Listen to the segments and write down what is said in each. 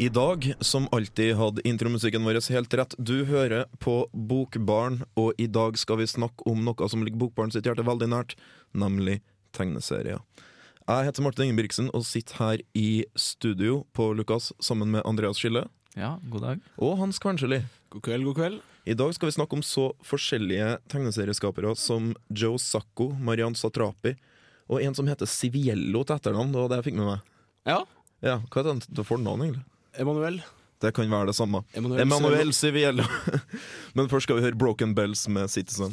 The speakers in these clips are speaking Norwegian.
I dag, som alltid, hadde intromusikken vår helt rett. Du hører på Bokbarn, og i dag skal vi snakke om noe som ligger Bokbarn sitt hjerte veldig nært, nemlig tegneserier. Jeg heter Martin Ingebrigtsen og sitter her i studio på Lukas sammen med Andreas Skille Ja, god dag. og Hans Kvarnsjeli. God kveld, god kveld. I dag skal vi snakke om så forskjellige tegneserieskapere som Joe Sacco, Mariann Satrapi og en som heter Siviello til etternavn. Det var det jeg fikk med meg. Ja, Ja, Hva er det til fornavn, egentlig? Emanuel. Det kan være det samme. Emanuel, Emanuel Civiello. Men først skal vi høre Broken Bells med Citizen.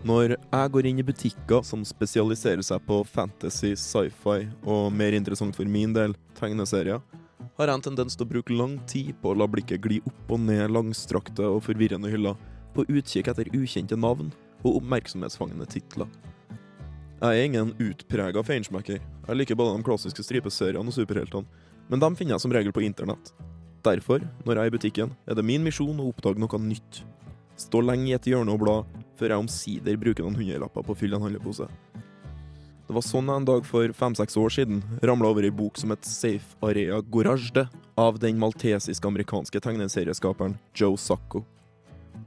Når jeg går inn i butikker som spesialiserer seg på fantasy, sci-fi og mer interessant for min del, tegneserier, har jeg en tendens til å bruke lang tid på å la blikket gli opp og ned langstrakte og forvirrende hyller, på utkikk etter ukjente navn og oppmerksomhetsfangende titler. Jeg er ingen utprega feinschmecker. Jeg liker både de klassiske stripeseriene og superheltene, men dem finner jeg som regel på internett. Derfor, når jeg er i butikken, er det min misjon å oppdage noe nytt. Stå lenge i et hjørne og bla, før jeg omsider bruker noen hundrelapper på å fylle en handlepose. Det var sånn jeg en dag for fem-seks år siden ramla over ei bok som het Safe Area Gorajde, av den maltesisk-amerikanske tegneserieskaperen Joe Sacco.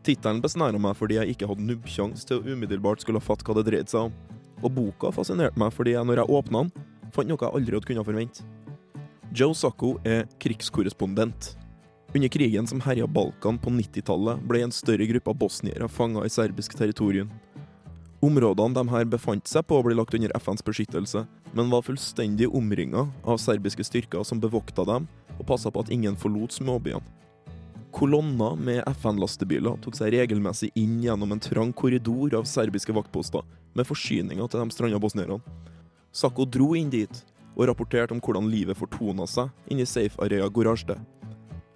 Tittelen besnæra meg fordi jeg ikke hadde nubbsjanse til å umiddelbart skulle fatte hva det dreide seg om. Og boka fascinerte meg fordi jeg, når jeg åpna den, fant noe jeg aldri hadde kunnet forvente. Joe Sacco er krigskorrespondent. Under krigen som herja Balkan på 90-tallet, ble en større gruppe av bosniere fanga i serbisk territorium. Områdene de her befant seg på, ble lagt under FNs beskyttelse, men var fullstendig omringa av serbiske styrker som bevokta dem og passa på at ingen forlot småbyene. Kolonner med FN-lastebiler tok seg regelmessig inn gjennom en trang korridor av serbiske vaktposter med forsyninger til de stranda bosnierne. Sakko dro inn dit og rapporterte om hvordan livet fortona seg inni Safe Area Gorajde.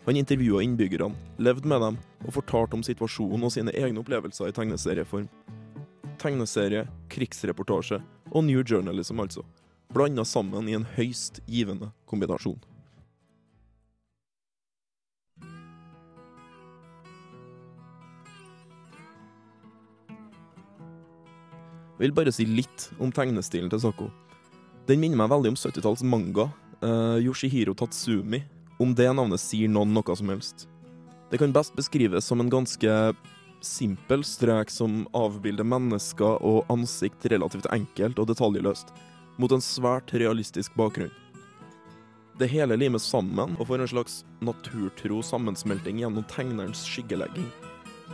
Han intervjua innbyggerne, levde med dem og fortalte om situasjonen og sine egne opplevelser i tegneserieform. Tegneserie, krigsreportasje og new journalism, altså. Blanda sammen i en høyst givende kombinasjon. Jeg vil bare si litt om tegnestilen til Sako. Den minner meg veldig om 70-talls manga. uh, Yoshihiro Tatsumi. Om det navnet sier noen noe som helst. Det kan best beskrives som en ganske simpel strek som avbilder mennesker og ansikt relativt enkelt og detaljløst, mot en svært realistisk bakgrunn. Det hele limes sammen og får en slags naturtro sammensmelting gjennom tegnerens skyggelegging.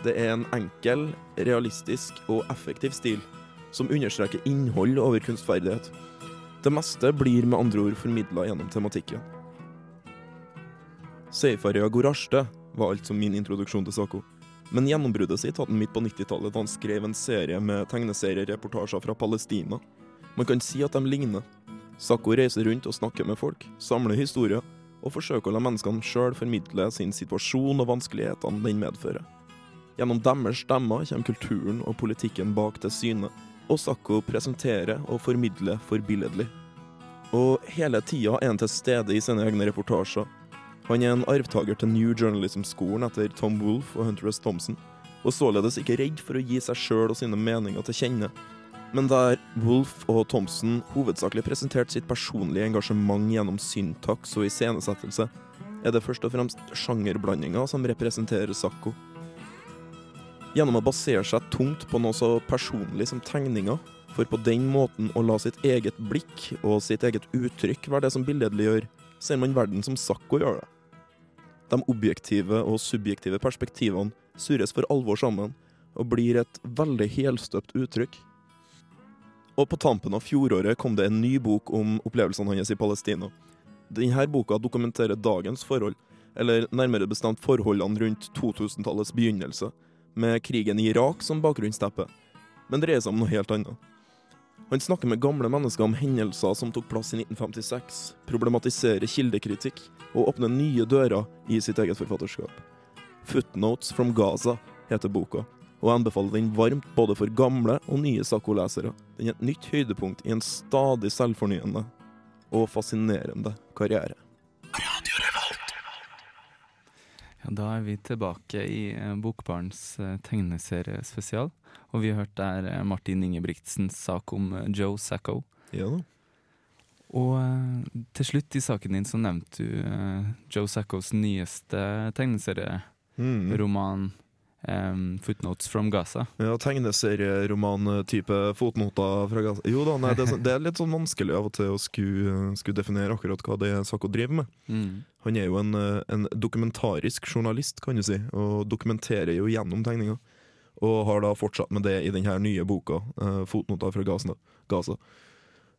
Det er en enkel, realistisk og effektiv stil som understreker innhold over kunstferdighet. Det meste blir med andre ord formidla gjennom tematikken. Seifaria Gorasjte var altså min introduksjon til Sako. Men gjennombruddet sitt hadde han midt på 90-tallet da han skrev en serie med tegneseriereportasjer fra Palestina. Man kan si at de ligner. Sako reiser rundt og snakker med folk, samler historier, og forsøker å la menneskene sjøl formidle sin situasjon og vanskelighetene den medfører. Gjennom deres stemmer kommer kulturen og politikken bak til syne, og Sakko presenterer og formidler forbilledlig. Og hele tida er han til stede i sine egne reportasjer. Han er en arvtaker til New Journalism-skolen etter Tom Wolfe og Hunter S. Thompson, og således ikke redd for å gi seg sjøl og sine meninger til kjenne. Men der Wolfe og Thompson hovedsakelig presenterte sitt personlige engasjement gjennom syntaks og iscenesettelse, er det først og fremst sjangerblandinger som representerer Sacco. Gjennom å basere seg tungt på noe så personlig som tegninger, for på den måten å la sitt eget blikk og sitt eget uttrykk være det som billedliggjør, ser man verden som Sakko gjør det. De objektive og subjektive perspektivene surres for alvor sammen, og blir et veldig helstøpt uttrykk. Og på tampen av fjoråret kom det en ny bok om opplevelsene hans i Palestina. Denne boka dokumenterer dagens forhold, eller nærmere bestemt forholdene rundt 2000-tallets begynnelse, med krigen i Irak som bakgrunnsteppe, men dreier seg om noe helt annet. Han snakker med gamle mennesker om hendelser som tok plass i 1956, problematiserer kildekritikk og åpner nye dører i sitt eget forfatterskap. 'Footnotes from Gaza' heter boka, og jeg anbefaler den varmt både for gamle og nye Sakko-lesere. Den er et nytt høydepunkt i en stadig selvfornyende og fascinerende karriere. Ja, da er vi tilbake i eh, Bokbarns eh, tegneseriespesial. Og vi har hørt der eh, Martin Ingebrigtsens sak om Joe Sacco. Ja da. Og til slutt i saken din så nevnte du Joe Saccos nyeste tegneserieroman, Mm. Eh, 'Footnotes from Gaza'. Ja, Tegneserieroman-type fotnoter fra Gaza. Jo da, nei, det, er, det er litt sånn vanskelig av og til å skulle, skulle definere akkurat hva det er Sako driver med. Mm. Han er jo en, eh, en dokumentarisk journalist, kan du si, og dokumenterer jo gjennom tegninga. Og har da fortsatt med det i denne nye boka, uh, 'Fotnoter fra Gaza'. Gaza.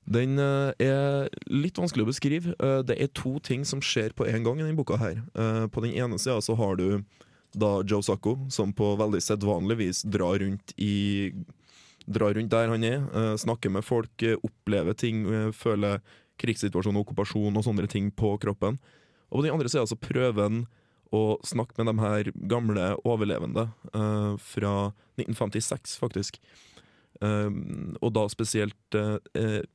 Den eh, er litt vanskelig å beskrive. Det er to ting som skjer på en gang i denne boka. her. På den ene sida så har du da Joe Sacco, som på veldig sedvanlig vis drar rundt i Drar rundt der han er, eh, snakker med folk, eh, opplever ting, eh, føler krigssituasjon, okkupasjon og sånne ting på kroppen. Og på den andre sida så prøver han å snakke med de her gamle overlevende fra 1956, faktisk. Og da spesielt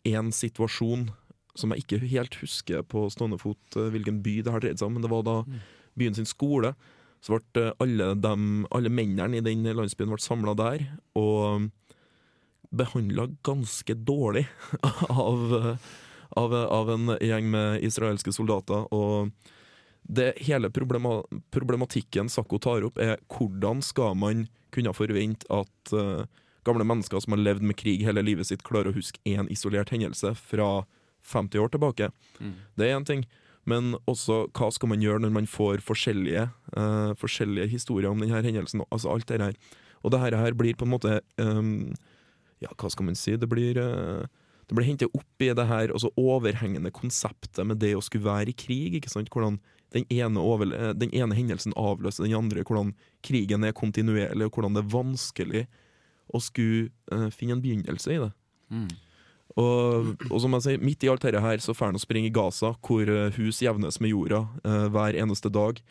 én situasjon som jeg ikke helt husker på stående fot hvilken by det har dreid seg om, men det var da Mm. byen sin skole. Så ble eh, alle, dem, alle mennene i den landsbyen ble samla der, og behandla ganske dårlig av, av, av en gjeng med israelske soldater. Og det hele problema, problematikken Sakko tar opp, er hvordan skal man kunne forvente at uh, gamle mennesker som har levd med krig hele livet sitt, klarer å huske én isolert hendelse fra 50 år tilbake. Mm. Det er én ting. Men også hva skal man gjøre når man får forskjellige, uh, forskjellige historier om denne hendelsen? Altså alt det her. Og det her, blir på en måte um, Ja, hva skal man si? Det blir uh, blir hentet opp i det her altså overhengende konseptet med det å skulle være i krig. ikke sant? Hvordan den ene, eh, den ene hendelsen avløser den andre. Hvordan krigen er kontinuerlig, og hvordan det er vanskelig å skulle uh, finne en begynnelse i det. Mm. Og, og som jeg sier, midt i alt dette her så får han å springe i Gaza, hvor eh, hus jevnes med jorda eh, hver eneste dag.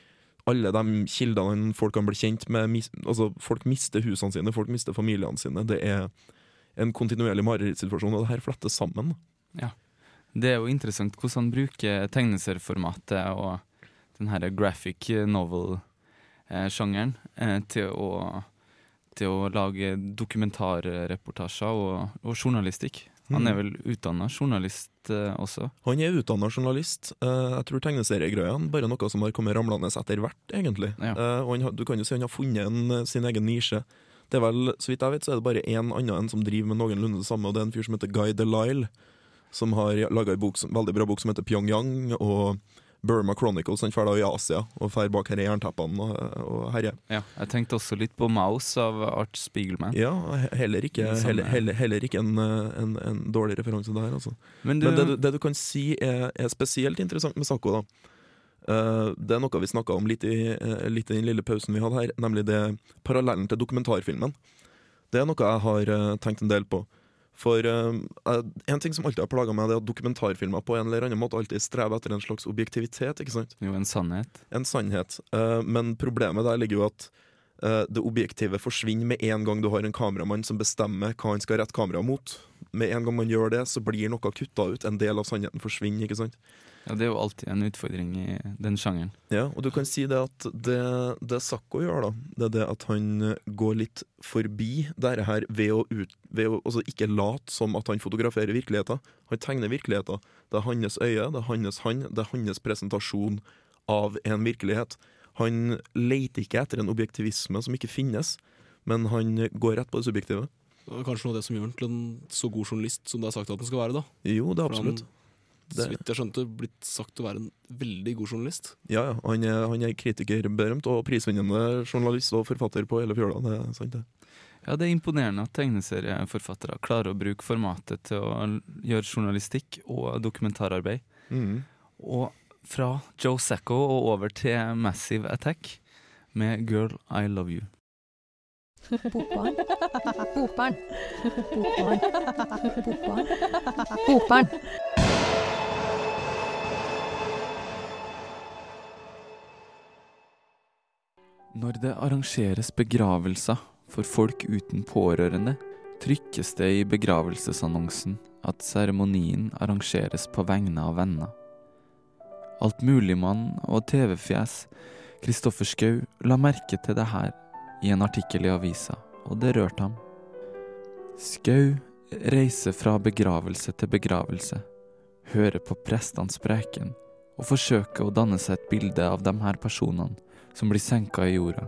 Alle de kildene folk kan bli kjent med mis, altså Folk mister husene sine, folk mister familiene sine. Det er en kontinuerlig marerittsituasjon, og det her flettes sammen. Ja. Det er jo interessant hvordan han bruker tegneserieformatet og den her graphic novel-sjangeren eh, til, til å lage dokumentarreportasjer og, og journalistikk. Han er vel utdanna journalist eh, også. Han er utdanna journalist. Eh, jeg tror tegneseriegreiene bare noe som har kommet ramlende etter hvert, egentlig. Ja. Eh, og han, du kan jo si han har funnet en, eh, sin egen nisje. Det er vel, Så vidt jeg vet, så er det bare én annen enn som driver med noenlunde det samme, og det er en fyr som heter Guy Delisle, som har laga en bok, veldig bra bok som heter Pyongyang, og Burma Chronicles. Han drar i Asia og drar bak her i jernteppene og, og herjer. Ja, jeg tenkte også litt på Mouse av Art Spiegelman. Ja, heller ikke, heller, heller, heller ikke en, en, en dårlig referanse der, altså. Men du, Men det, det du kan si er, er spesielt interessant med Sakko, da. eh, det er noe vi snakka om litt i, eh, litt i den lille pausen vi hadde her, nemlig det parallellen til dokumentarfilmen. Det er noe jeg har eh, tenkt en del på. For eh, en ting som alltid har plaga meg, det er at dokumentarfilmer på en eller annen måte alltid strever etter en slags objektivitet. ikke sant? jo, en sannhet. En sannhet. Uh, men problemet der ligger jo at uh, det objektive forsvinner med en gang du har en kameramann som bestemmer hva han skal rette kameraet mot. Med en gang man gjør det, så blir noe kutta ut. En del av sannheten forsvinner. ikke sant? Ja, det er jo alltid en utfordring i den sjangeren. Ja, og du kan si det at det, det Sakko gjør, da, det er det at han går litt forbi dette her ved å, ut, ved å altså ikke late som at han fotograferer virkeligheten. Han tegner virkeligheten. Det er hans øye, det er hans hånd, det er hans presentasjon av en virkelighet. Han leter ikke etter en objektivisme som ikke finnes, men han går rett på det subjektive. Det er kanskje noe av det som gjør han til en så god journalist som det er sagt at han skal være. da. Jo, det er For han- absolutt. Det- Så vidt jeg skjønte, blitt sagt å være en veldig god journalist. Ja, ja. Han er, han er kritikerberømt og prisvinnende journalist og forfatter på hele fjøla. Det er sant, det. Ja, det er imponerende at tegneserieforfattere klarer å bruke formatet til å gjøre journalistikk og dokumentararbeid. Mm. Og fra Joe Sacco og over til Massive Attack med Girl I Love You. Bokbarn. Bokbarn. Bokbarn. Bokbarn. Bokbarn. Når det arrangeres begravelser, for folk uten pårørende, trykkes det i begravelsesannonsen at seremonien arrangeres på vegne av venner. Altmuligmann og TV-fjes Kristoffer Schou la merke til det her i en artikkel i avisa, og det rørte ham. Skau reiser fra begravelse til begravelse, hører på prestenes preken og forsøker å danne seg et bilde av de her personene som blir senka i jorda.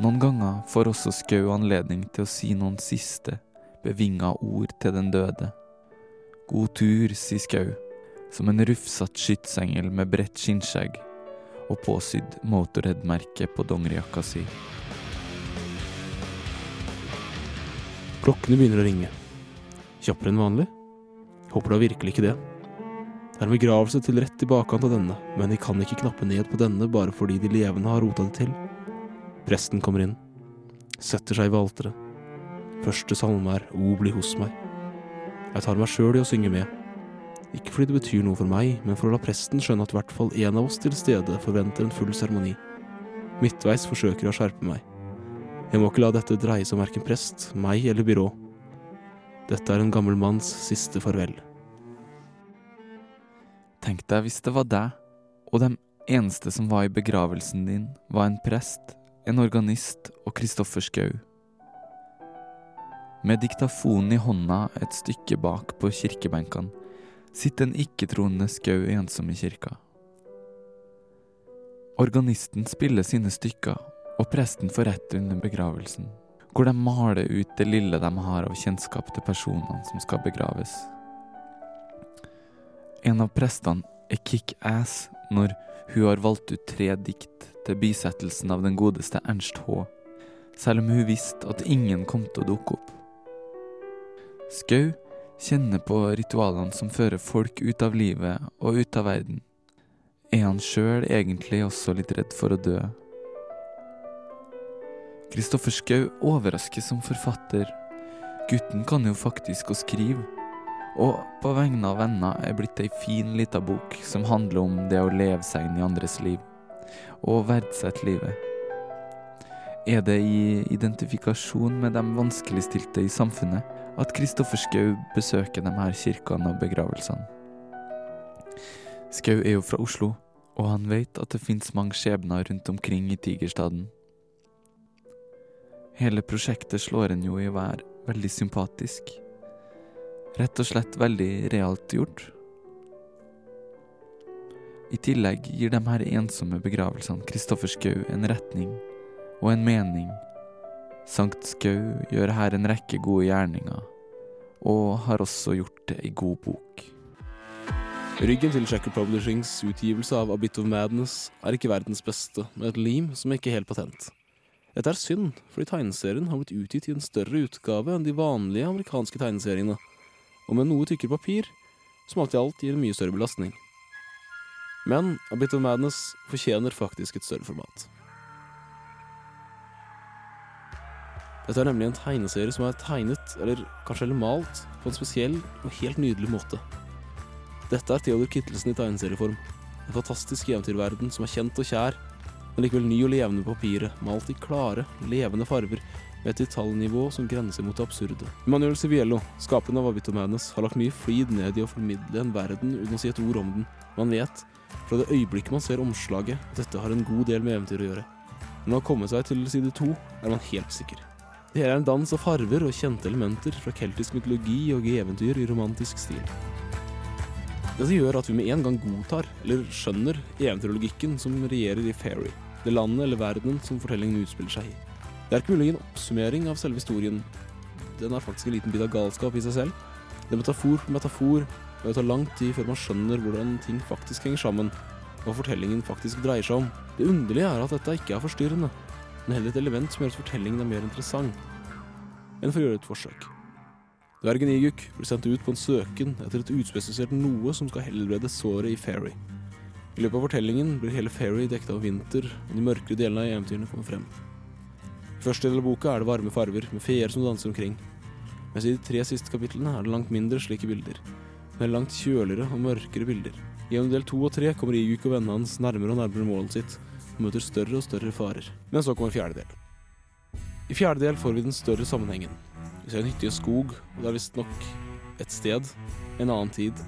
Noen ganger får også Skau anledning til å si noen siste, bevinga ord til den døde. God tur, sier Skau, som en rufsatt skytsengel med bredt skinnskjegg og påsydd Motorhead-merke på dongerijakka si. Klokkene begynner å ringe. Kjappere enn vanlig? Håper da virkelig ikke det. Det er en begravelse til rett i bakkant av denne, men de kan ikke knappe ned på denne bare fordi de levende har rota det til. Presten kommer inn, setter seg ved alteret. Første salme er O bli hos meg. Jeg tar meg sjøl i å synge med. Ikke fordi det betyr noe for meg, men for å la presten skjønne at i hvert fall en av oss til stede forventer en full seremoni. Midtveis forsøker jeg å skjerpe meg. Jeg må ikke la dette dreie seg om verken prest, meg eller byrå. Dette er en gammel manns siste farvel. Tenk deg hvis det var deg, og de eneste som var i begravelsen din, var en prest, en organist og Kristoffer Schou. Med diktafonen i hånda et stykke bak på kirkebenkene sitter en ikke-troende Skau ensom i kirka. Organisten spiller sine stykker, og presten får rett under begravelsen, hvor de maler ut det lille de har av kjennskap til personene som skal begraves. En av prestene er kick-ass når hun har valgt ut tre dikt til bisettelsen av den godeste Ernst H., selv om hun visste at ingen kom til å dukke opp. Skau kjenner på ritualene som fører folk ut av livet og ut av verden. Er han sjøl egentlig også litt redd for å dø? Kristoffer Schou overrasker som forfatter. Gutten kan jo faktisk å skrive. Og på vegne av venner er blitt ei fin lita bok som handler om det å leve seg inn i andres liv, og verdsette livet. Er det i identifikasjon med de vanskeligstilte i samfunnet at Kristoffer Schou besøker de her kirkene og begravelsene? Skau er jo fra Oslo, og han vet at det fins mange skjebner rundt omkring i Tigerstaden. Hele prosjektet slår en jo i vær veldig sympatisk. Rett og slett veldig realt gjort. I tillegg gir de her ensomme begravelsene Kristoffer Schou en retning og en mening. Sankt Skau gjør her en rekke gode gjerninger, og har også gjort det i god bok. Ryggen til Checker Publishings utgivelse av A Bit of Madness er ikke verdens beste, med et lim som er ikke helt patent. Dette er synd, fordi tegneserien har blitt utgitt i en større utgave enn de vanlige amerikanske tegneseriene, og med noe tykkere papir, som alt i alt gir en mye større belastning. Men A Bit of Madness fortjener faktisk et større format. Dette er nemlig en tegneserie som er tegnet, eller kanskje heller malt, på en spesiell og helt nydelig måte. Dette er Theodor Kittelsen i tegneserieform. En fantastisk eventyrverden som er kjent og kjær, men likevel ny og levende på papiret, malt i klare, levende farver, med et detaljnivå som grenser mot det absurde. Manuel Civiello, skaperen av Abito Madness, har lagt mye flid ned i å formidle en verden uten å si et ord om den. Man vet, fra det øyeblikket man ser omslaget, at dette har en god del med eventyr å gjøre. Når man har kommet seg til side to, er man helt sikker. Det hele er en dans av farver og kjente elementer fra keltisk mytologi og eventyr i romantisk stil. Dette gjør at vi med en gang godtar, eller skjønner, eventyrlogikken som regjerer i Fairy, det landet eller verdenen som fortellingen utspiller seg i. Det er ikke mulig å gi en oppsummering av selve historien. Den er faktisk en liten bit av galskap i seg selv. Det er metafor på metafor, og det tar lang tid før man skjønner hvordan ting faktisk henger sammen, hva fortellingen faktisk dreier seg om. Det underlige er at dette ikke er forstyrrende, men heller et element som gjør at fortellingen er mer interessant enn for å gjøre et forsøk. Dvergen Iguk blir sendt ut på en søken etter et utspesifisert noe som skal helbrede såret i Fairy. I løpet av fortellingen blir hele Fairy dekket av vinter, og de mørkere delene av eventyrene kommer frem. I første del av boka er det varme farver, med feer som danser omkring. Mens i de tre siste kapitlene er det langt mindre slike bilder, men langt kjøligere og mørkere bilder. Gjennom del to og tre kommer Iguk og vennene hans nærmere og nærmere målet sitt, og møter større og større farer. Men så kommer fjerde del. I fjerde del får vi den større sammenhengen. Vi ser en hytte i en skog, og det er visstnok et sted, en annen tid.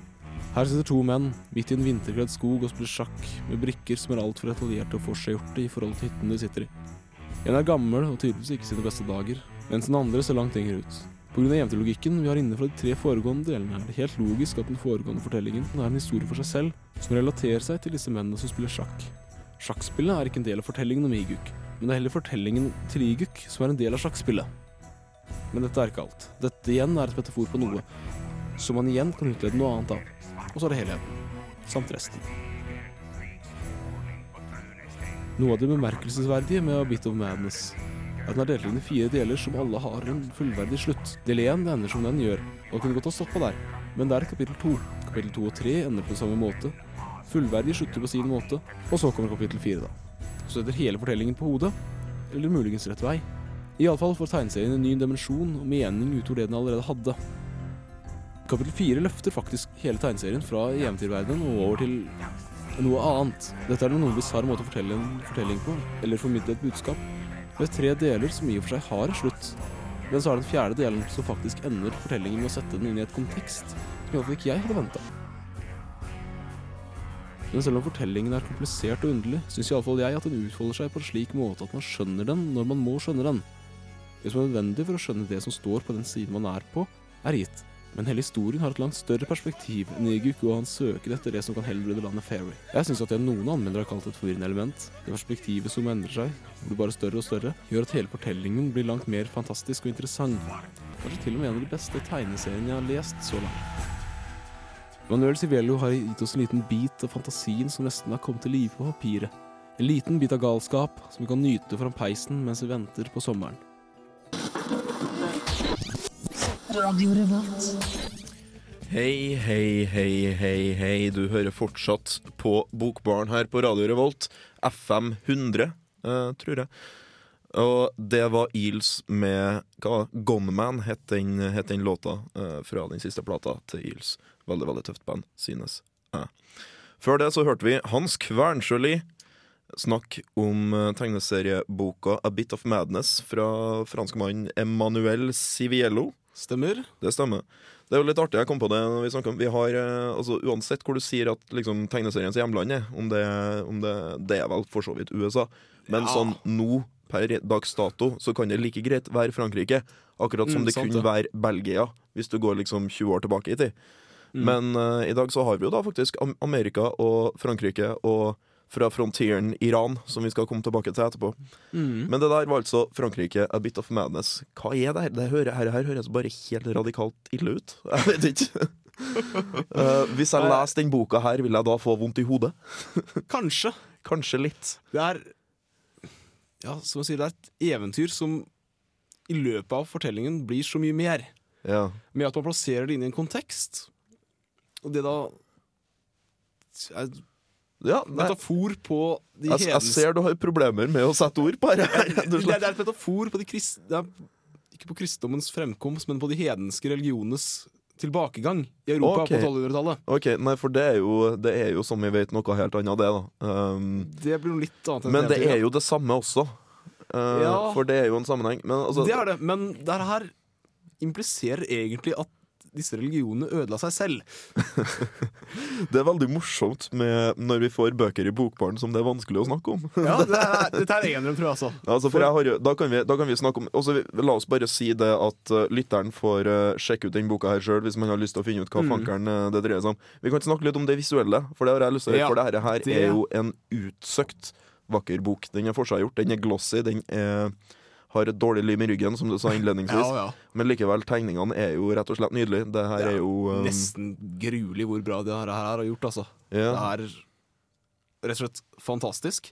Her sitter to menn midt i en vinterkledd skog og spiller sjakk med brikker som er altfor detaljerte og forseggjorte i forhold til hytten de sitter i. En er gammel og tydeligvis ikke sine beste dager, mens den andre ser langt yngre ut. Pga. eventyr-logikken vi har inne fra de tre foregående delene, er det helt logisk at den foregående fortellingen er en historie for seg selv, som relaterer seg til disse mennene som spiller sjakk. Sjakkspillet er ikke en del av fortellingen om Iguk, men det er heller fortellingen til Iguk som er en del av sjakkspillet. Men dette er ikke alt. Dette igjen er et metafor på noe, som man igjen kan utlede noe annet av. Og så er det helheten. Samt resten. Noe av det bemerkelsesverdige med A Bit of Madness er at den er delt inn i fire deler som alle har en fullverdig slutt. Del 1 ender som den gjør, og kunne godt ha stoppa der, men det er kapittel 2. Kapittel 2 og 3 ender på samme måte. Fullverdig slutter på sin måte, og så kommer kapittel 4, da. Så setter hele fortellingen på hodet, eller muligens rett vei. Iallfall får tegneserien en ny dimensjon og mening utover det den allerede hadde. Kapittel 4 løfter faktisk hele tegneserien fra eventyrverdenen og over til noe annet. Dette er en noe bisarr måte å fortelle en fortelling på, eller formidle et budskap. Er tre deler som i og for seg har en slutt, men så er det den fjerde delen som faktisk ender fortellingen med å sette den inn i et kontekst som iallfall ikke jeg hadde venta. Men selv om fortellingen er komplisert og underlig, syns iallfall jeg at den utfolder seg på en slik måte at man skjønner den når man må skjønne den. Det som er nødvendig for å skjønne det som står på den siden man er på, er gitt. Men hele historien har et langt større perspektiv enn Iguk og han søker etter det som kan helbrede landet Fairy. Jeg syns at det noen anmeldere har kalt et forvirrende element, det perspektivet som endrer seg, blir bare større og større, gjør at hele fortellingen blir langt mer fantastisk og interessant. Kanskje til og med en av de beste tegneseriene jeg har lest så langt. Manuel Civello har gitt oss en liten bit av fantasien som nesten har kommet til live på papiret. En liten bit av galskap som vi kan nyte foran peisen mens vi venter på sommeren. Hei, hei, hei, hei, hei. Du hører fortsatt på Bokbaren her på Radio Revolt. FM 100, eh, tror jeg. Og det var Eels med hva? Gunman, het den, het den låta eh, fra den siste plata til Eels. Veldig, veldig tøft band, synes jeg. Før det så hørte vi Hans Kvernsjøli snakke om eh, tegneserieboka A Bit of Madness fra franskmannen Emmanuel Civiello. Stemmer? Det stemmer. Det er jo litt artig jeg kom på det når vi snakker om Vi har, eh, altså Uansett hvor du sier at liksom, tegneseriens hjemland er, om, det, om det, det er vel for så vidt USA, men Ja. sånn nå per dags dato så kan det like greit være Frankrike. Akkurat som Mm, det sant kunne det. være Belgia, hvis du går liksom 20 år tilbake i tid. Mm. Men uh, i dag så har vi jo da faktisk Amerika og Frankrike og fra frontieren Iran, som vi skal komme tilbake til etterpå. Mm. Men det der var altså Frankrike, A Bit of Madness. Hva er det her? Det hører, her, her høres bare helt radikalt ille ut. Jeg vet ikke. uh, hvis jeg leser den boka her, vil jeg da få vondt i hodet? Kanskje. Kanskje litt. Det er Ja, som jeg sier, det er et eventyr som i løpet av fortellingen blir så mye mer. Ja. Med at man plasserer det inn i en kontekst. Og det da er ja metafor på de jeg, jeg ser du har problemer med å sette ord på dette. her, det, det er et metafor på de kristne ikke på kristendommens fremkomst, men på de hedenske religionenes tilbakegang i Europa okay. på 1200-tallet. Ok, nei, for det er, jo, det er jo, som vi vet, noe helt annet, det, da. Um, Det blir noe litt annet men det er jo det samme også. Uh, Ja. For det er jo en sammenheng. Men altså Det er det, men det her impliserer egentlig at disse religionene ødela seg selv. Det er veldig morsomt med når vi får bøker i bokbaren som det er vanskelig å snakke om. Ja, det er, Dette er eneren, tror jeg, altså. Altså, for jeg har da, kan vi, da kan vi snakke om også, La oss bare si det at uh, lytteren får uh, sjekke ut den boka her sjøl hvis man har lyst til å finne ut hva Mm. fankeren uh, det dreier seg om. Vi kan snakke litt om det visuelle, for det har jeg lyst til. Ja, for dette her, her det- er jo en utsøkt vakker bok. Den er forseggjort, den er glossy, den er, har et dårlig lim i ryggen, som du sa innledningsvis. Ja, ja. Men likevel, tegningene er jo rett og slett nydelige. Det her Ja, er jo um, Nesten gruelig hvor bra det her, har gjort, altså. Det er rett og slett fantastisk.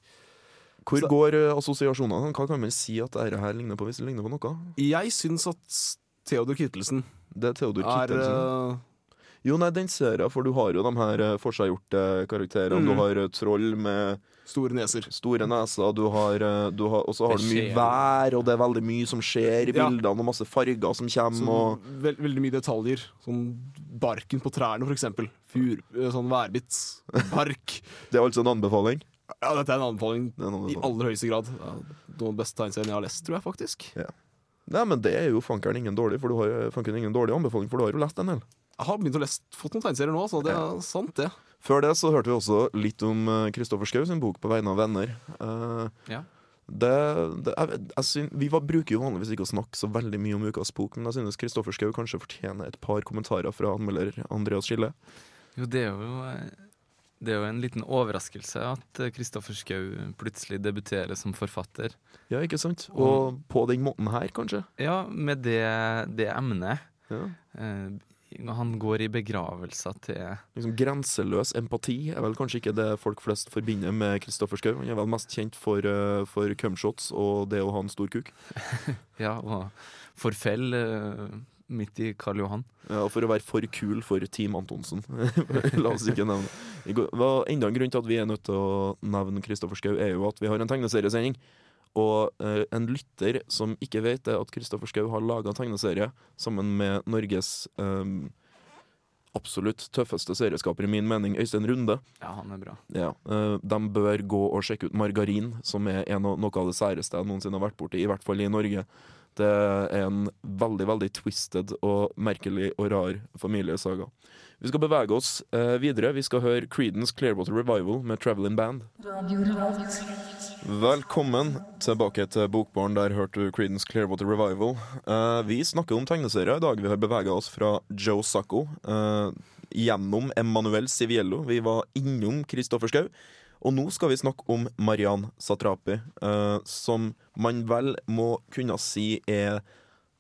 Hvor så- går uh, assosiasjonene? Hva kan man si at dette her ligner på, hvis det ligner på noe? Jeg syns at Theodor Kittelsen Det er Theodor er Kittelsen. uh, Jo, nei, den ser jeg, for du har jo de her eh, forseggjorte karakterene. Mm. Du har eh, troll med store neser. store neser, du har, eh, du har og så har du mye vær, og det er veldig mye som skjer i bildene, og masse farger som kommer, og veld, veldig mye detaljer. Sånn barken på trærne, for eksempel. Fur, eh, sånn værbit. Bark. Det er altså en anbefaling. Ja, dette er en anbefaling er en i aller høyeste grad. Ja, Noe av beste tegneseriene jeg har lest, tror jeg faktisk. Ja. Nei, men det er jo fankeren ingen dårlig, for du har ingen dårlig anbefaling, for du har jo lest en del. Jeg har begynt å lest, fått noen tegneserier nå, så det er sant, det. Før det så hørte vi også litt om eh, Kristoffer Schou sin bok 'På vegne av venner'. Uh, Ja. det, det, jeg, jeg synes, vi var, bruker jo vanligvis ikke å snakke så veldig mye om ukas bok, men jeg synes Kristoffer Schou kanskje fortjener et par kommentarer fra anmelder Andreas Skille. Jo, det er jo eh, det er jo en liten overraskelse at Kristoffer Schou plutselig debuterer som forfatter. Ja, ikke sant? Og på den måten her, kanskje. Ja, med det, det emnet. Ja. Eh, han går i begravelsa til Liksom Grenseløs empati er vel kanskje ikke det folk flest forbinder med Kristoffer Schou. Han er vel mest kjent for, uh, for cumshots og det å ha en stor kuk. Ja, og forfell uh, midt i Karl Johan. Ja, og for å være for kul for Team Antonsen. La oss ikke nevne det. Enda en grunn til at vi er nødt til å nevne Kristoffer Schou, er jo at vi har en tegneseriesending. Og eh, en lytter som ikke vet det, at Kristoffer Schou har laga tegneserie sammen med Norges eh, absolutt tøffeste serieskaper, i min mening, Øystein Runde. Ja, han er bra. Ja, eh, De bør gå og sjekke ut Margarin, som er en av, noe av det særeste jeg noensinne har vært borti, i hvert fall i Norge. Det er en veldig veldig twisted og merkelig og rar familiesaga. Vi skal bevege oss eh, videre. Vi skal høre Creedence Clearwater Revival med Traveling Band. Velkommen tilbake til Bokbarn. Der hørte du Creedence Clearwater Revival. Eh, vi snakker om tegneserier i dag. Vi har bevega oss fra Joe Sacco eh, gjennom Emanuel Civiello. Vi var innom Kristoffer Schou. Og nå skal vi snakke om Mariann Satrapi, eh, som man vel må kunne si er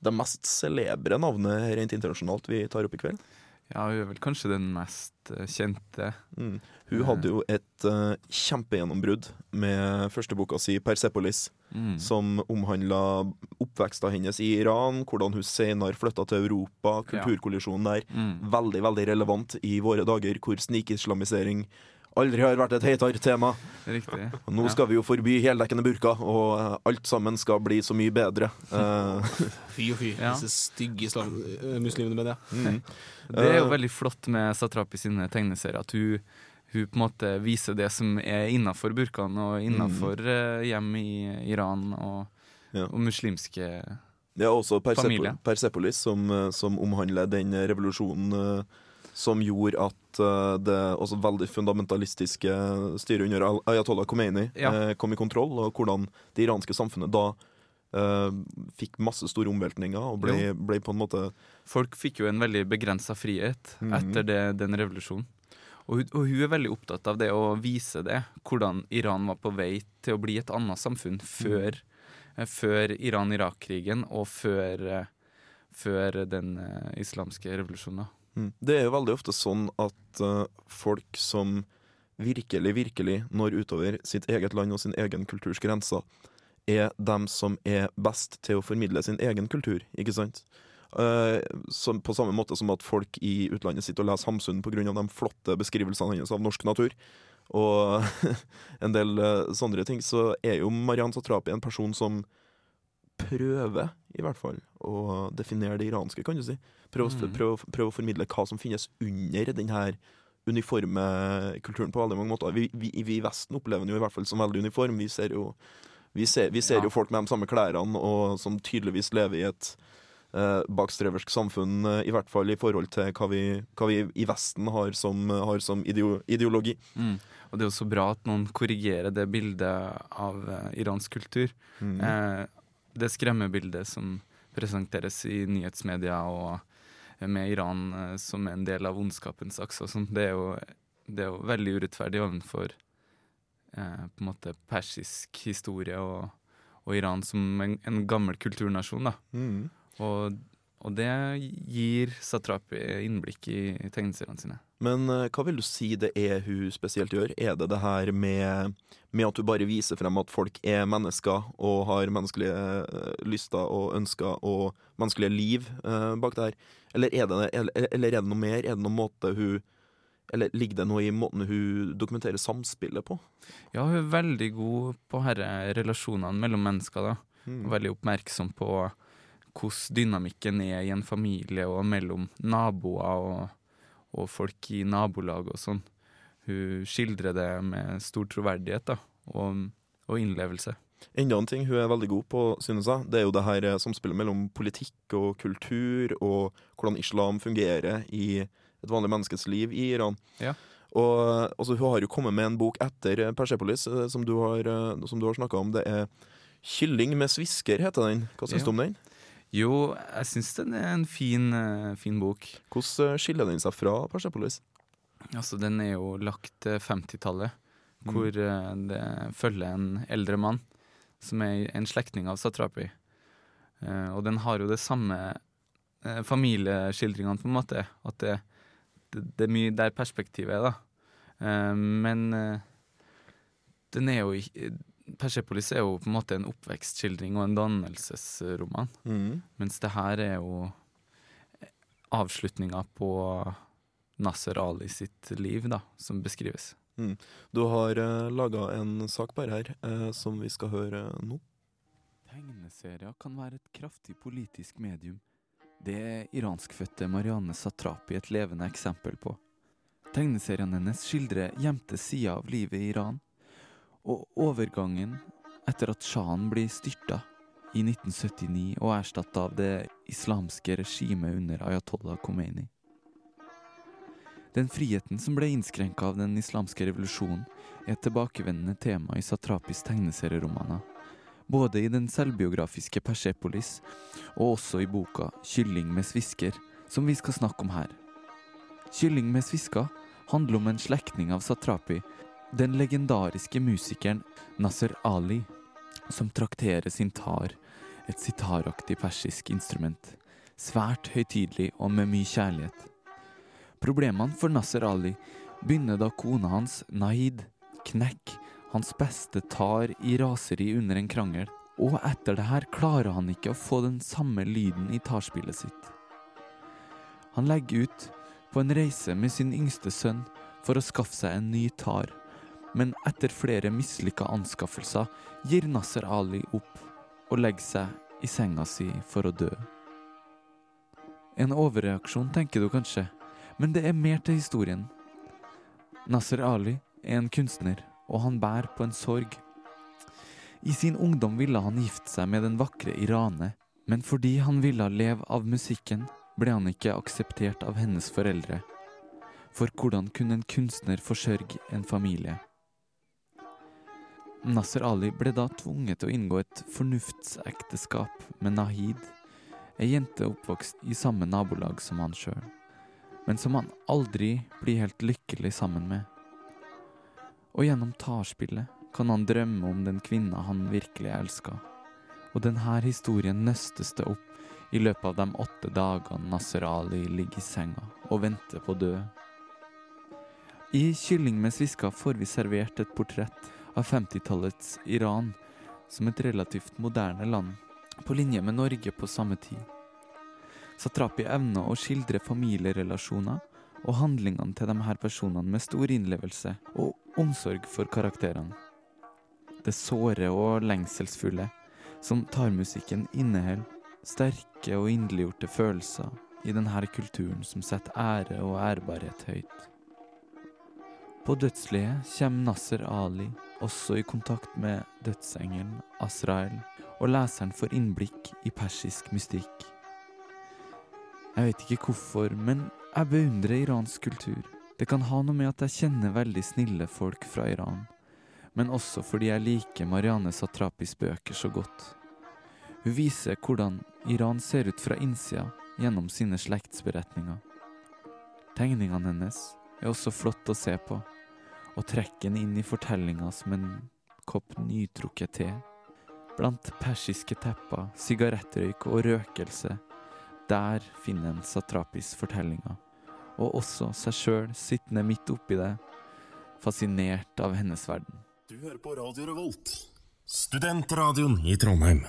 det mest celebre navnet rent internasjonalt vi tar opp i kveld. Ja, hun er vel kanskje den mest eh, kjente. Mm. Hun hadde jo et uh, kjempegjennombrudd med førsteboka si 'Persepolis', Mm. som omhandla oppveksten hennes i Iran, hvordan hun senere flytta til Europa, kulturkollisjonen der. Mm. Veldig veldig relevant i våre dager, hvor snikislamisering aldri har vært et heitere tema. Riktig. Og nå Ja. skal vi jo forby heldekkende burka, og eh, alt sammen skal bli så mye bedre. Eh, Fy og fy, Ja. disse stygge islam eh, muslimene med det. mm. Det er jo veldig flott med Satrapi sine tegneserier. At hun, hun på en måte viser det som er innafor burkaen og innafor Mm. hjem i Iran og, Ja. og muslimske Det er også Persepolis. Persepolis som, som omhandler den revolusjonen som gjorde at eh, det også veldig fundamentalistiske styret under Ayatollah Khomeini Ja. eh, kom i kontroll, og hvordan det iranske samfunnet da Uh, fikk masse store omveltninger og ble, ble på en måte Folk fikk jo en veldig begrensa frihet Mhm. etter det, den revolusjonen. Og og hun er veldig opptatt av det å vise det, hvordan Iran var på vei til å bli et annet samfunn før, eh, før Iran-Irak-krigen og før, uh, før den islamske revolusjonen. Mm. Det er jo veldig ofte sånn at uh, folk som virkelig, virkelig når utover sitt eget land og sin egen kulturs grenser, er dem som er best til å formidle sin egen kultur, ikke sant? Uh, som, på samme måte som at folk i utlandet sitter og leser Hamsun pga. de flotte beskrivelsene hennes av norsk natur. Og en del uh, sånne ting, så er jo Mariann Satrapi en person som prøver, i hvert fall, å definere det iranske, kan du si. Prøve, Mm. prøv, prøv å formidle hva som finnes under den her uniforme kulturen på veldig mange måter. Vi, vi, vi i Vesten opplever den jo i hvert fall som veldig uniform. Vi ser jo, vi ser, vi ser Ja. jo folk med de samme klærne, og som tydeligvis lever i et eh, bakstreversk samfunn, eh, i hvert fall i forhold til hva vi, hva vi i Vesten har som, har som ideo, ideologi. Mm. Og det er jo så bra at noen korrigerer det bildet av eh, iransk kultur. Mm. Eh, det skremmebildet som presenteres i nyhetsmedia og eh, med Iran eh, som en del av ondskapens akse og sånn, det, er jo- det er jo veldig urettferdig overfor eh, på en måte persisk historie og, og Iran som en, en gammel kulturnasjon. da. Mm. Og, og det gir Satrapi innblikk i, tegneseriene sine. Men eh, hva vil du si det er hun spesielt gjør? Er det det her med, med at hun bare viser frem at folk er mennesker og har menneskelige eh, lyster og ønsker og menneskelige liv eh, bak det her? Eller er det, eller, eller er det noe mer? Er det noen måte hun Eller ligger det noe i måten hun dokumenterer samspillet på? Ja, hun er veldig god på disse relasjonene mellom mennesker. da. Mm. Veldig oppmerksom på hvordan dynamikken er i en familie og mellom naboer og, og folk i nabolag og sånn. Hun skildrer det med stor troverdighet da, og, og innlevelse. Enda en ting hun er veldig god på, synes jeg, det er jo det her eh, samspillet mellom politikk og kultur, og hvordan islam fungerer i et vanlig menneskes liv i Iran. Ja. Og altså, Hun har jo kommet med en bok etter Persepolis, eh, som du har, eh, som du har snakka om. Det er 'Kylling med svisker', heter den. Hva syns Ja. du om den? Jo, jeg syns den er en fin, eh, fin bok. Hvordan eh, skiller den seg fra Persepolis? Altså, den er jo lagt til 50-tallet, Mm. hvor eh, det følger en eldre mann som er en slektning av Satrapi. Og den har jo det samme familieskildringene, på en måte. At det, det, det er mye der perspektivet er, da. Men den er jo ikke Persepolis er jo på en måte en oppvekstskildring og en dannelsesroman. Mm. Mens det her er jo avslutninga på Nasser Ali sitt liv, da, som beskrives. Du har uh, laga en sak bare her, uh, som vi skal høre nå. Tegneserier kan være et kraftig politisk medium. Det er iranskfødte Marianne Satrapi et levende eksempel på. Tegneseriene hennes skildrer gjemte sider av livet i Iran, og overgangen etter at sjahen blir styrta i 1979 og erstatta av det islamske regimet under ayatollah Khomeini. Den friheten som ble innskrenka av den islamske revolusjonen, er et tilbakevendende tema i Satrapis tegneserieromaner både i den selvbiografiske Persepolis og også i boka 'Kylling med svisker', som vi skal snakke om her. 'Kylling med svisker' handler om en slektning av Satrapi, den legendariske musikeren Nasser Ali, som trakterer sin tar, et sitaraktig persisk instrument, svært høytidelig og med mye kjærlighet. Problemene for Nasser Ali begynner da kona hans, Nahid, knekker hans beste tar i raseri under en krangel, og etter det her klarer han ikke å få den samme lyden i tarspillet sitt. Han legger ut på en reise med sin yngste sønn for å skaffe seg en ny tar, men etter flere mislykka anskaffelser gir Nasser Ali opp og legger seg i senga si for å dø. En overreaksjon, tenker du kanskje, men det er mer til historien. Nasser Ali er en kunstner og han bærer på en sorg. I sin ungdom ville han gifte seg med den vakre Irane, men fordi han ville leve av musikken, ble han ikke akseptert av hennes foreldre. For hvordan kunne en kunstner forsørge en familie? Nasser Ali ble da tvunget til å inngå et fornuftsekteskap med Nahid, ei jente oppvokst i samme nabolag som han sjøl, men som han aldri blir helt lykkelig sammen med. Og gjennom tarspillet kan han drømme om den kvinna han virkelig elska. Og denne historien nøstes det opp i løpet av de åtte dagene Nasser Ali ligger i senga og venter på å dø. I 'Kylling med sviska' får vi servert et portrett av 50-tallets Iran som et relativt moderne land, på linje med Norge på samme tid. Satrapi evner å skildre familierelasjoner og handlingene til de her personene med stor innlevelse og omsorg for karakterene. Det såre og lengselsfulle som tarmusikken inneholder, sterke og inderliggjorte følelser i denne kulturen som setter ære og ærbarhet høyt. På dødsleiet kommer Nasser Ali også i kontakt med dødsengelen Azrael, og leseren får innblikk i persisk mystikk. Jeg vet ikke hvorfor, men jeg beundrer iransk kultur. Det kan ha noe med at jeg kjenner veldig snille folk fra Iran, men også fordi jeg liker Marianne Satrapis bøker så godt. Hun viser hvordan Iran ser ut fra innsida gjennom sine slektsberetninger. Tegningene hennes er også flott å se på, og trekker en inn i fortellinga som en kopp nytrukket te. Blant persiske tepper, sigarettrøyk og røkelse, der finner en Satrapis fortellinga, og også seg sjøl sittende midt oppi det, fascinert av hennes verden. Du hører på Radio Revolt, studentradioen i Trondheim.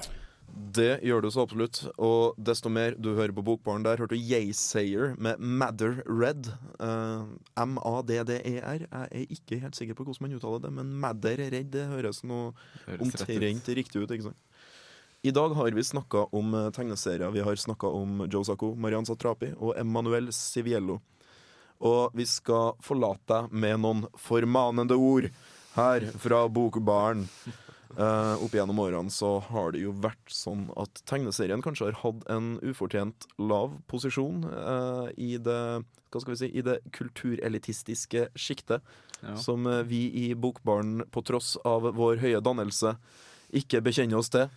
Det gjør du så absolutt. Og desto mer du hører på Bokbaren der, hørte du Yaysayer med Madder Red. Uh, M-a-d-d-e-r. Jeg er ikke helt sikker på hvordan man uttaler det, men Madder Red det høres noe Høres omtrent riktig ut. ikke sant? I dag har vi snakka om eh, tegneserier. Vi har snakka om Joe Sacco, Marian Satrapi og Emanuel Siviello. Og vi skal forlate deg med noen formanende ord her fra Bokbaren. Eh, opp gjennom årene så har det jo vært sånn at tegneserien kanskje har hatt en ufortjent lav posisjon uh, i det hva skal vi si, i det kulturelitistiske sjiktet, Ja. som eh, vi i Bokbaren, på tross av vår høye dannelse, ikke bekjenner oss til.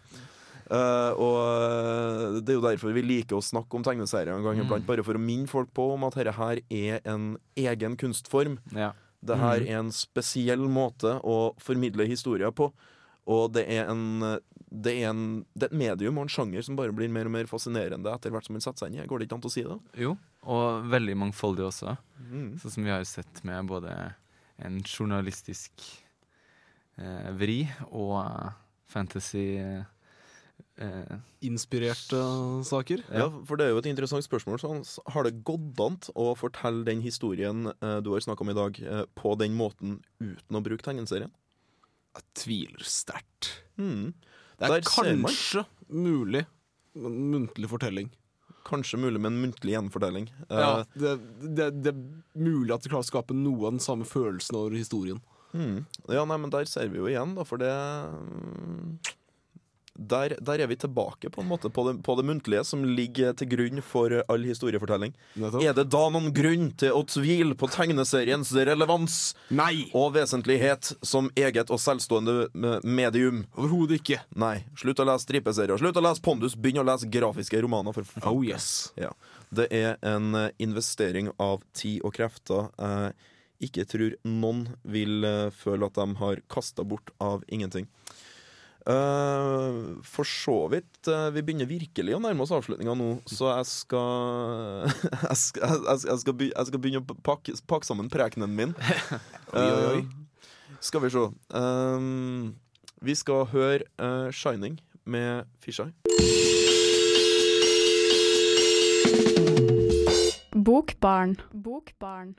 Uh, og Det er jo derfor vi liker å snakke om tegneserier en gang Mm. bare for å minne folk på om at dette her er en egen kunstform. Ja. Det her Mhm. er en spesiell måte å formidle historier på. Og det er, en, det, er en, det er et medium og en sjanger som bare blir mer og mer fascinerende etter hvert som en setter seg inn i. Går det ikke an å si det? Jo, og veldig mangfoldig også. Mm. Sånn som vi har sett med både en journalistisk eh, vri og eh, fantasy eh, Inspirerte saker. Ja, for det er jo et interessant spørsmål. Så har det gått an å fortelle den historien eh, du har snakka om i dag, eh, på den måten uten å bruke tegneserien? Jeg tviler sterkt. Mm. Det er Der kanskje mulig med en muntlig fortelling. Kanskje mulig med en muntlig gjenfortelling. Eh, Ja, det, det, det er mulig at de klarer å skape noe av den samme følelsen over historien. Mm. Ja, nei, men der ser vi jo igjen, da, for det der, der er vi tilbake på en måte på det, på det muntlige som ligger til grunn for all historiefortelling. Nettopp. Er det da noen grunn til å tvile på tegneseriens relevans Nei! og vesentlighet som eget og selvstående medium? Overhodet ikke. Nei. Slutt å lese stripeserier. Slutt å lese Pondus. Begynn å lese grafiske romaner. For. Oh yes. Ja. Det er en eh, investering av tid og krefter Eh, ikke tror noen vil eh, føle at de har kasta bort av ingenting. Eh, for så vidt. Uh, vi begynner virkelig å nærme oss avslutninga nå, så jeg skal jeg, skal, jeg, skal, jeg, skal be, jeg skal begynne å pakke, pakke sammen prekenen min. Oi, oi, oi. Eh, skal vi se. Vi skal høre 'Shining' med Fisheye. Bokbarn. Bokbarn.